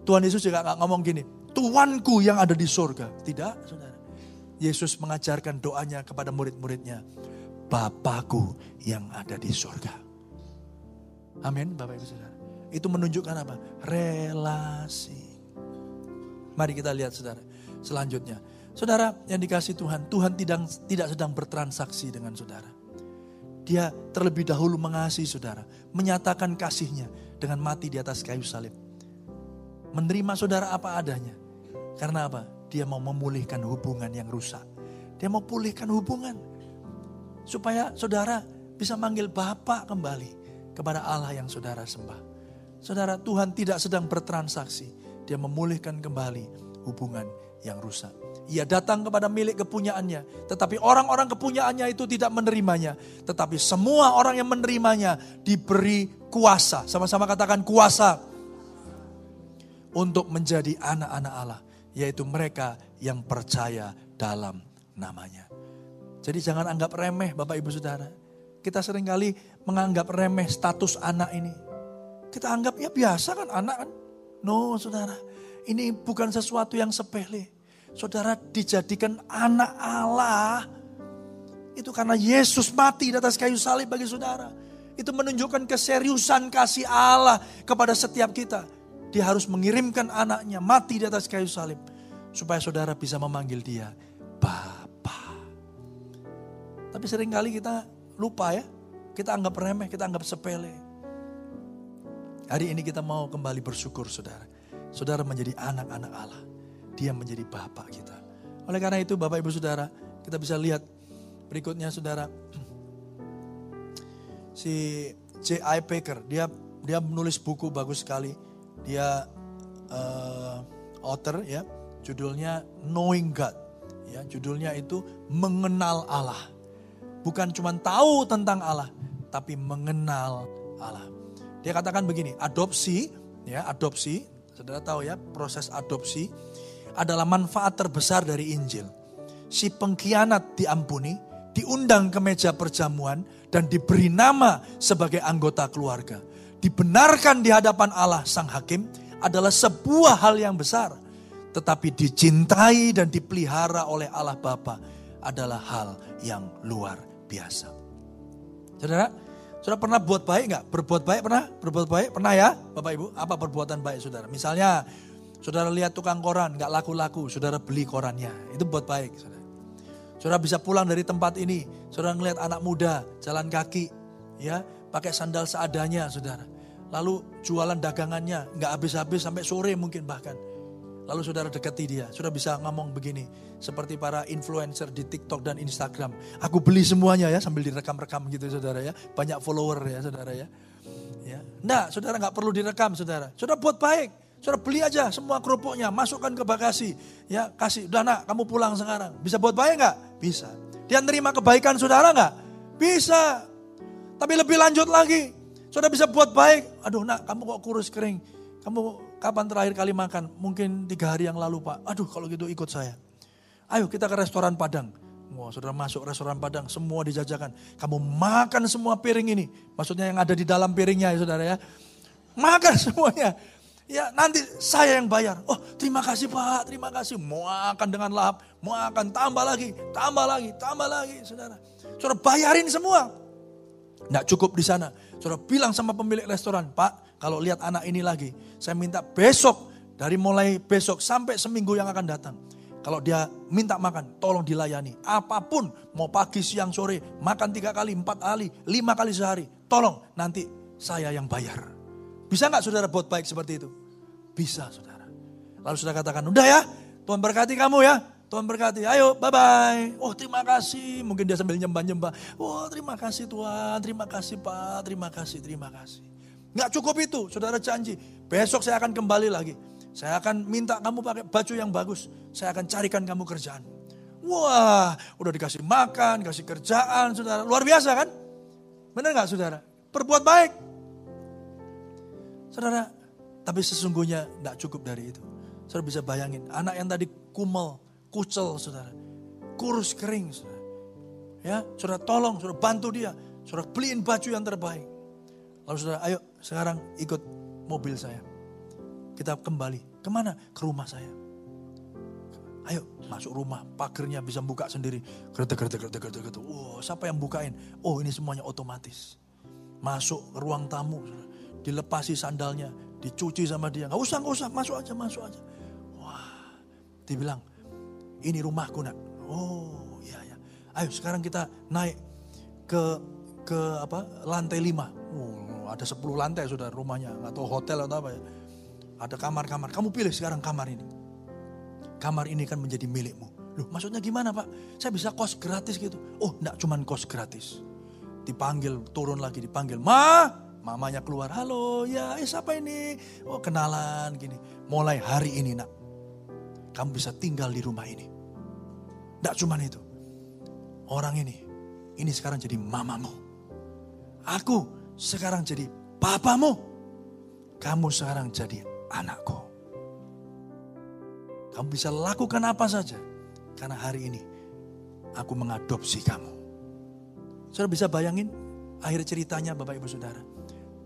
Tuhan Yesus juga gak ngomong gini. Tuanku yang ada di surga. Tidak, saudara. Yesus mengajarkan doanya kepada murid-muridnya. Bapakku yang ada di surga. Amin, Bapak Ibu Saudara. Itu menunjukkan apa? Relasi. Mari kita lihat saudara. Selanjutnya. Saudara yang dikasih Tuhan, Tuhan tidak, tidak sedang bertransaksi dengan saudara. Dia terlebih dahulu mengasihi saudara, menyatakan kasihnya dengan mati di atas kayu salib. Menerima saudara apa adanya. Karena apa? Dia mau memulihkan hubungan yang rusak. Dia mau pulihkan hubungan. Supaya saudara bisa manggil Bapak kembali kepada Allah yang saudara sembah. Saudara, Tuhan tidak sedang bertransaksi. Dia memulihkan kembali hubungan yang rusak. Ia datang kepada milik kepunyaannya. Tetapi orang-orang kepunyaannya itu tidak menerimanya. Tetapi semua orang yang menerimanya diberi kuasa. Sama-sama katakan kuasa. Untuk menjadi anak-anak Allah. Yaitu mereka yang percaya dalam namanya. Jadi jangan anggap remeh Bapak Ibu Saudara. Kita sering kali menganggap remeh status anak ini. Kita anggap ya biasa kan anak kan. No saudara, ini bukan sesuatu yang sepele saudara dijadikan anak Allah. Itu karena Yesus mati di atas kayu salib bagi saudara. Itu menunjukkan keseriusan kasih Allah kepada setiap kita. Dia harus mengirimkan anaknya mati di atas kayu salib. Supaya saudara bisa memanggil dia Bapa. Tapi sering kali kita lupa ya. Kita anggap remeh, kita anggap sepele. Hari ini kita mau kembali bersyukur saudara. Saudara menjadi anak-anak Allah. Dia menjadi Bapak kita. Oleh karena itu Bapak Ibu Saudara, kita bisa lihat berikutnya saudara. Si J.I. Packer, dia dia menulis buku bagus sekali. Dia uh, author ya, judulnya Knowing God. Ya, judulnya itu mengenal Allah. Bukan cuma tahu tentang Allah, tapi mengenal Allah. Dia katakan begini, adopsi, ya adopsi, saudara tahu ya proses adopsi adalah manfaat terbesar dari Injil. Si pengkhianat diampuni, diundang ke meja perjamuan, dan diberi nama sebagai anggota keluarga. Dibenarkan di hadapan Allah Sang Hakim adalah sebuah hal yang besar. Tetapi dicintai dan dipelihara oleh Allah Bapa adalah hal yang luar biasa. Saudara, Saudara pernah buat baik nggak? Berbuat baik pernah? Berbuat baik pernah ya, Bapak Ibu? Apa perbuatan baik saudara? Misalnya, saudara lihat tukang koran nggak laku-laku, saudara beli korannya, itu buat baik, saudara. Saudara bisa pulang dari tempat ini, saudara ngelihat anak muda jalan kaki, ya, pakai sandal seadanya, saudara. Lalu jualan dagangannya nggak habis-habis sampai sore mungkin bahkan. Lalu saudara dekati dia, saudara bisa ngomong begini, seperti para influencer di TikTok dan Instagram. Aku beli semuanya ya sambil direkam-rekam gitu saudara ya, banyak follower ya saudara ya. Ya, enggak, saudara nggak perlu direkam saudara. Saudara buat baik, saudara beli aja semua kerupuknya, masukkan ke bagasi, ya kasih. Udah nak, kamu pulang sekarang. Bisa buat baik nggak? Bisa. Dia nerima kebaikan saudara nggak? Bisa. Tapi lebih lanjut lagi, saudara bisa buat baik. Aduh nak, kamu kok kurus kering? Kamu kapan terakhir kali makan? Mungkin tiga hari yang lalu pak. Aduh kalau gitu ikut saya. Ayo kita ke restoran Padang. Wah, saudara masuk restoran Padang, semua dijajakan. Kamu makan semua piring ini. Maksudnya yang ada di dalam piringnya ya saudara ya. Makan semuanya. Ya nanti saya yang bayar. Oh terima kasih pak, terima kasih. Mau akan dengan lahap, mau akan tambah lagi, tambah lagi, tambah lagi saudara. Saudara bayarin semua. Nggak cukup di sana. Saudara bilang sama pemilik restoran, Pak kalau lihat anak ini lagi, saya minta besok, dari mulai besok sampai seminggu yang akan datang. Kalau dia minta makan, tolong dilayani. Apa pun, mau pagi, siang, sore, makan tiga kali, empat kali, lima kali sehari. Tolong, nanti saya yang bayar. Bisa nggak saudara buat baik seperti itu? Bisa saudara. Lalu saudara katakan, udah ya, Tuhan berkati kamu ya. Tuhan berkati, ayo bye-bye. Oh terima kasih, mungkin dia sambil nyembah-nyembah. Oh terima kasih Tuhan, terima kasih Pak, terima kasih, terima kasih. Nggak cukup itu, saudara janji. Besok saya akan kembali lagi. Saya akan minta kamu pakai baju yang bagus. Saya akan carikan kamu kerjaan. Wah, udah dikasih makan, kasih kerjaan, saudara. Luar biasa kan? Benar nggak saudara? Perbuat baik. Saudara, tapi sesungguhnya nggak cukup dari itu. Saudara bisa bayangin, anak yang tadi kumel, kucel, saudara. Kurus kering, saudara. Ya, saudara tolong, saudara bantu dia. Saudara beliin baju yang terbaik. Lalu saudara, ayo sekarang ikut mobil saya. Kita kembali. Ke mana? Ke rumah saya. Ayo masuk rumah, pagernya bisa buka sendiri. Gertek, gertek, gertek, gertek, gertek. Wow, siapa yang bukain? Oh ini semuanya otomatis. Masuk ke ruang tamu, dilepasi sandalnya, dicuci sama dia. Gak usah, gak usah, masuk aja, masuk aja. Wah, dibilang, ini rumahku nak. Oh iya ya. Ayo sekarang kita naik ke ke apa lantai lima. Oh, ada 10 lantai sudah rumahnya atau hotel atau apa ya. Ada kamar-kamar. Kamu pilih sekarang kamar ini. Kamar ini kan menjadi milikmu. Loh maksudnya gimana pak? Saya bisa kos gratis gitu. Oh enggak cuman kos gratis. Dipanggil, turun lagi dipanggil. Ma, mamanya keluar. Halo, ya eh, siapa ini? Oh kenalan gini. Mulai hari ini nak. Kamu bisa tinggal di rumah ini. Enggak cuman itu. Orang ini, ini sekarang jadi mamamu. Aku sekarang jadi papamu. Kamu sekarang jadi anakku. Kamu bisa lakukan apa saja. Karena hari ini aku mengadopsi kamu. Saudara bisa bayangin akhir ceritanya Bapak Ibu Saudara.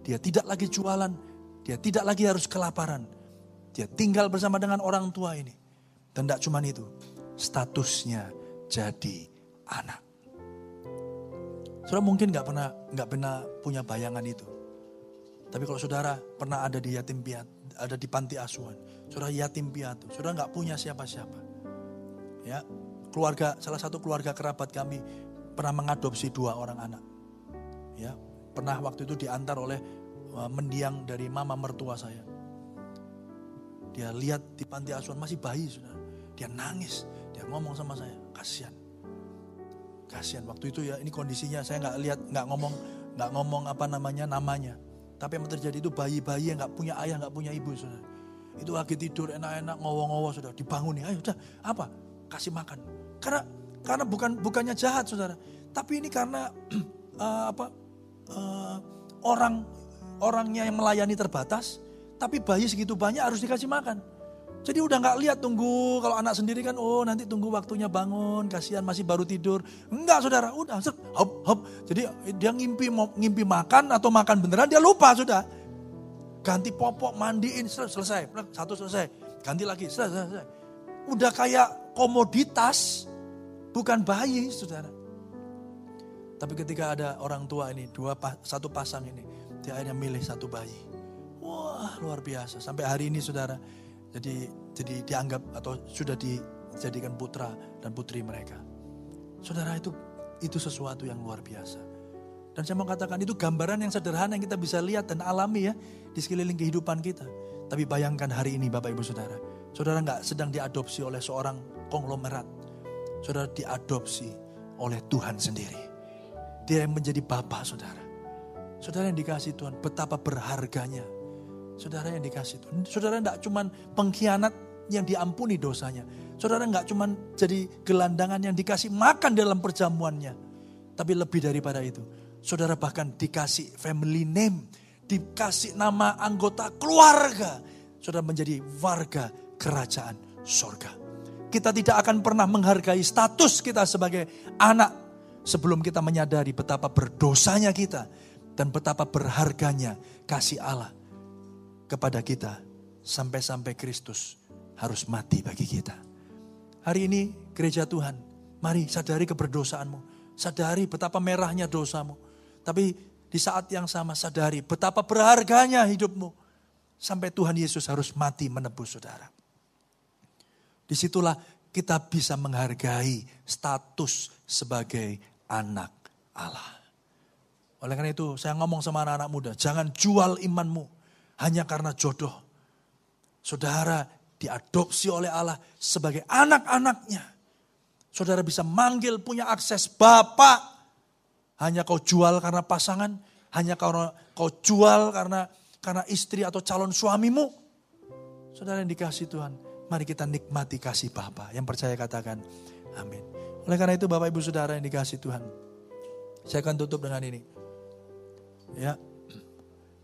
Dia tidak lagi jualan, dia tidak lagi harus kelaparan. Dia tinggal bersama dengan orang tua ini. Dan tidak cuma itu, statusnya jadi anak. Saudara mungkin nggak pernah nggak pernah punya bayangan itu. Tapi kalau saudara pernah ada di yatim piatu, ada di panti asuhan, saudara yatim piatu, saudara nggak punya siapa-siapa. Ya, keluarga salah satu keluarga kerabat kami pernah mengadopsi dua orang anak. Ya, pernah waktu itu diantar oleh uh, mendiang dari mama mertua saya. Dia lihat di panti asuhan masih bayi sudah. Dia nangis, dia ngomong sama saya, kasihan. Kasihan waktu itu ya ini kondisinya saya nggak lihat nggak ngomong nggak ngomong apa namanya namanya. Tapi yang terjadi itu bayi-bayi yang nggak punya ayah nggak punya ibu sudah. Itu lagi tidur enak-enak ngowo-ngowo sudah dibangun nih. Ayo udah apa kasih makan. Karena karena bukan bukannya jahat saudara, tapi ini karena uh, apa uh, orang orangnya yang melayani terbatas, tapi bayi segitu banyak harus dikasih makan. Jadi udah nggak lihat tunggu kalau anak sendiri kan oh nanti tunggu waktunya bangun kasihan masih baru tidur. Enggak saudara udah hop hop. Jadi dia ngimpi ngimpi makan atau makan beneran dia lupa sudah. Ganti popok mandiin selesai. Satu selesai. Ganti lagi selesai, selesai. udah kayak komoditas bukan bayi saudara tapi ketika ada orang tua ini dua satu pasang ini dia akhirnya milih satu bayi wah luar biasa sampai hari ini saudara jadi jadi dianggap atau sudah dijadikan putra dan putri mereka. Saudara itu itu sesuatu yang luar biasa. Dan saya mau katakan itu gambaran yang sederhana yang kita bisa lihat dan alami ya di sekeliling kehidupan kita. Tapi bayangkan hari ini Bapak Ibu Saudara. Saudara nggak sedang diadopsi oleh seorang konglomerat. Saudara diadopsi oleh Tuhan sendiri. Dia yang menjadi Bapak Saudara. Saudara yang dikasih Tuhan betapa berharganya Saudara yang dikasih Tuhan. Saudara tidak cuma pengkhianat yang diampuni dosanya. Saudara nggak cuma jadi gelandangan yang dikasih makan dalam perjamuannya. Tapi lebih daripada itu. Saudara bahkan dikasih family name. Dikasih nama anggota keluarga. Saudara menjadi warga kerajaan sorga. Kita tidak akan pernah menghargai status kita sebagai anak. Sebelum kita menyadari betapa berdosanya kita. Dan betapa berharganya kasih Allah kepada kita sampai-sampai Kristus harus mati bagi kita. Hari ini gereja Tuhan, mari sadari keberdosaanmu. Sadari betapa merahnya dosamu. Tapi di saat yang sama sadari betapa berharganya hidupmu. Sampai Tuhan Yesus harus mati menebus saudara. Di situlah kita bisa menghargai status sebagai anak Allah. Oleh karena itu saya ngomong sama anak-anak muda, jangan jual imanmu hanya karena jodoh. Saudara diadopsi oleh Allah sebagai anak-anaknya. Saudara bisa manggil punya akses Bapak. Hanya kau jual karena pasangan, hanya karena kau jual karena karena istri atau calon suamimu. Saudara yang dikasih Tuhan, mari kita nikmati kasih Bapa. Yang percaya katakan amin. Oleh karena itu Bapak Ibu Saudara yang dikasih Tuhan. Saya akan tutup dengan ini. Ya,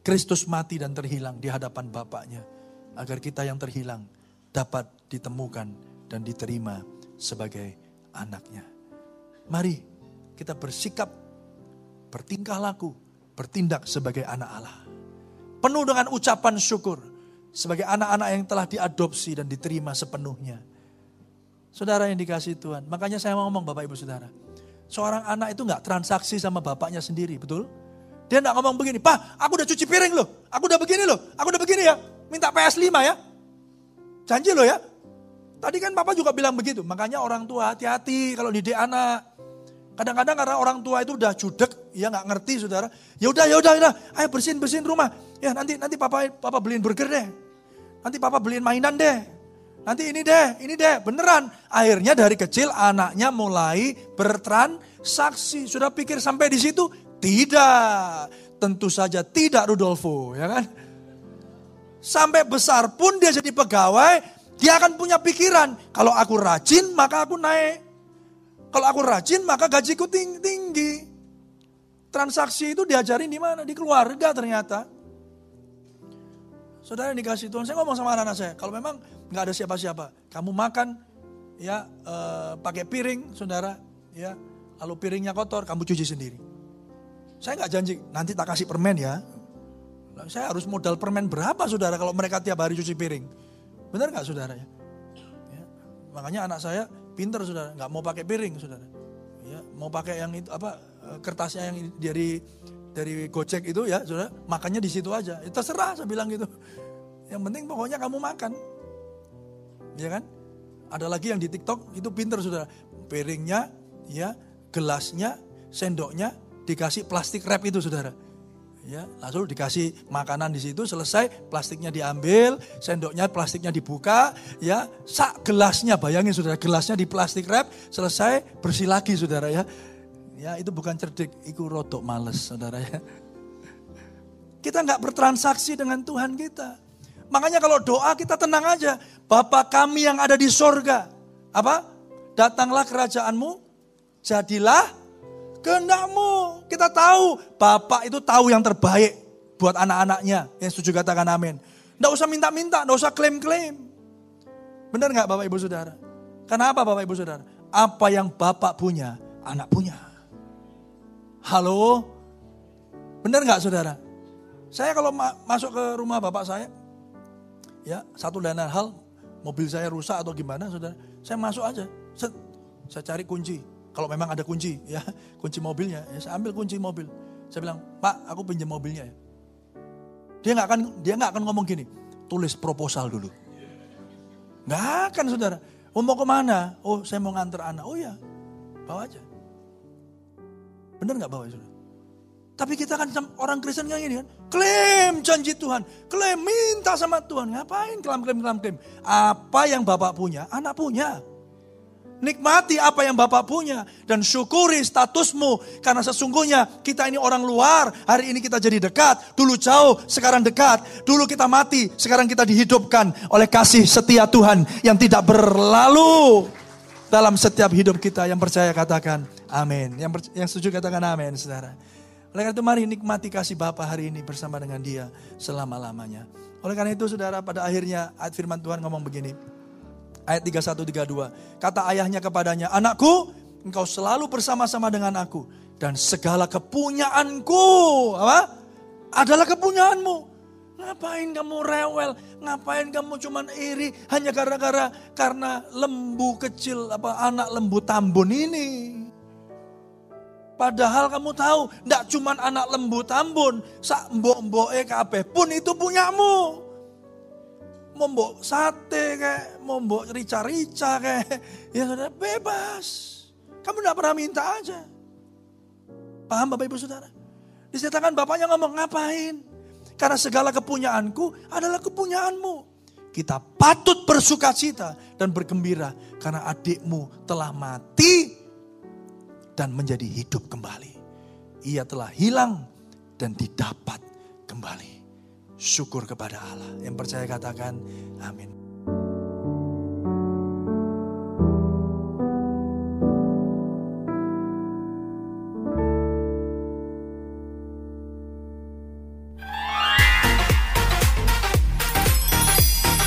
Kristus mati dan terhilang di hadapan Bapaknya. Agar kita yang terhilang dapat ditemukan dan diterima sebagai anaknya. Mari kita bersikap, bertingkah laku, bertindak sebagai anak Allah. Penuh dengan ucapan syukur sebagai anak-anak yang telah diadopsi dan diterima sepenuhnya. Saudara yang dikasih Tuhan. Makanya saya mau ngomong Bapak Ibu Saudara. Seorang anak itu nggak transaksi sama bapaknya sendiri, betul? Dia enggak ngomong begini, Pak aku udah cuci piring loh, aku udah begini loh, aku udah begini ya, minta PS5 ya. Janji loh ya. Tadi kan Papa juga bilang begitu, makanya orang tua hati-hati kalau didik anak. Kadang-kadang karena orang tua itu udah judek, ya nggak ngerti saudara. Ya udah, ya udah, ya ayo bersihin bersihin rumah. Ya nanti nanti papa papa beliin burger deh. Nanti papa beliin mainan deh. Nanti ini deh, ini deh, beneran. Akhirnya dari kecil anaknya mulai bertransaksi. Sudah pikir sampai di situ, tidak, tentu saja tidak Rudolfo, ya kan? Sampai besar pun dia jadi pegawai, dia akan punya pikiran, kalau aku rajin maka aku naik. Kalau aku rajin maka gajiku tinggi. Transaksi itu diajarin di mana? Di keluarga ternyata. Saudara yang dikasih Tuhan, saya ngomong sama anak-anak saya, kalau memang nggak ada siapa-siapa, kamu makan ya eh, pakai piring, saudara, ya, lalu piringnya kotor, kamu cuci sendiri. Saya nggak janji, nanti tak kasih permen ya. Saya harus modal permen berapa saudara kalau mereka tiap hari cuci piring. Benar nggak saudara ya? ya? Makanya anak saya pinter saudara, nggak mau pakai piring saudara. Ya, mau pakai yang itu apa eh, kertasnya yang dari dari Gojek itu ya saudara, makannya di situ aja. Ya, terserah saya bilang gitu. Yang penting pokoknya kamu makan. Ya kan? Ada lagi yang di TikTok itu pinter saudara. Piringnya, ya, gelasnya, sendoknya dikasih plastik wrap itu saudara. Ya, lalu dikasih makanan di situ selesai, plastiknya diambil, sendoknya plastiknya dibuka, ya, sak gelasnya bayangin saudara, gelasnya di plastik wrap, selesai bersih lagi saudara ya. Ya itu bukan cerdik, itu rotok males saudara ya. Kita nggak bertransaksi dengan Tuhan kita. Makanya kalau doa kita tenang aja. Bapak kami yang ada di sorga. Apa? Datanglah kerajaanmu, jadilah kehendakmu. Kita tahu Bapak itu tahu yang terbaik buat anak-anaknya. Yang setuju katakan amin. Tidak usah minta-minta, tidak usah klaim-klaim. Benar nggak Bapak Ibu Saudara? Kenapa Bapak Ibu Saudara? Apa yang Bapak punya, anak punya. Halo? Benar nggak Saudara? Saya kalau ma masuk ke rumah Bapak saya, ya satu dan lain hal, mobil saya rusak atau gimana Saudara, saya masuk aja. Set, saya cari kunci, kalau memang ada kunci, ya kunci mobilnya, ya saya ambil kunci mobil. Saya bilang, Pak, aku pinjam mobilnya ya. Dia nggak akan dia nggak akan ngomong gini, tulis proposal dulu. Nggak akan saudara. Oh mau ke mana? Oh saya mau nganter anak. Oh ya, bawa aja. Bener nggak bawa saudara? Tapi kita kan orang Kristen kayak gini kan. Klaim janji Tuhan. Klaim minta sama Tuhan. Ngapain klaim, klaim, klaim, klaim. Apa yang Bapak punya, anak punya. Nikmati apa yang Bapak punya dan syukuri statusmu karena sesungguhnya kita ini orang luar, hari ini kita jadi dekat, dulu jauh, sekarang dekat, dulu kita mati, sekarang kita dihidupkan oleh kasih setia Tuhan yang tidak berlalu dalam setiap hidup kita yang percaya katakan amin. Yang yang setuju katakan amin, Saudara. Oleh karena itu mari nikmati kasih Bapa hari ini bersama dengan Dia selama-lamanya. Oleh karena itu Saudara pada akhirnya ayat firman Tuhan ngomong begini. Ayat 31 32. Kata ayahnya kepadanya, "Anakku, engkau selalu bersama-sama dengan aku dan segala kepunyaanku apa? Adalah kepunyaanmu." Ngapain kamu rewel? Ngapain kamu cuman iri hanya gara-gara karena lembu kecil apa anak lembu tambun ini? Padahal kamu tahu, tidak cuman anak lembu tambun, sak mbok-mbok kabeh pun itu punyamu mau mbok sate kayak, mau mbok rica-rica kayak, ya bebas. Kamu tidak pernah minta aja. Paham Bapak Ibu Saudara? Diceritakan bapaknya ngomong ngapain? Karena segala kepunyaanku adalah kepunyaanmu. Kita patut bersuka cita dan bergembira karena adikmu telah mati dan menjadi hidup kembali. Ia telah hilang dan didapat kembali syukur kepada Allah. Yang percaya katakan amin.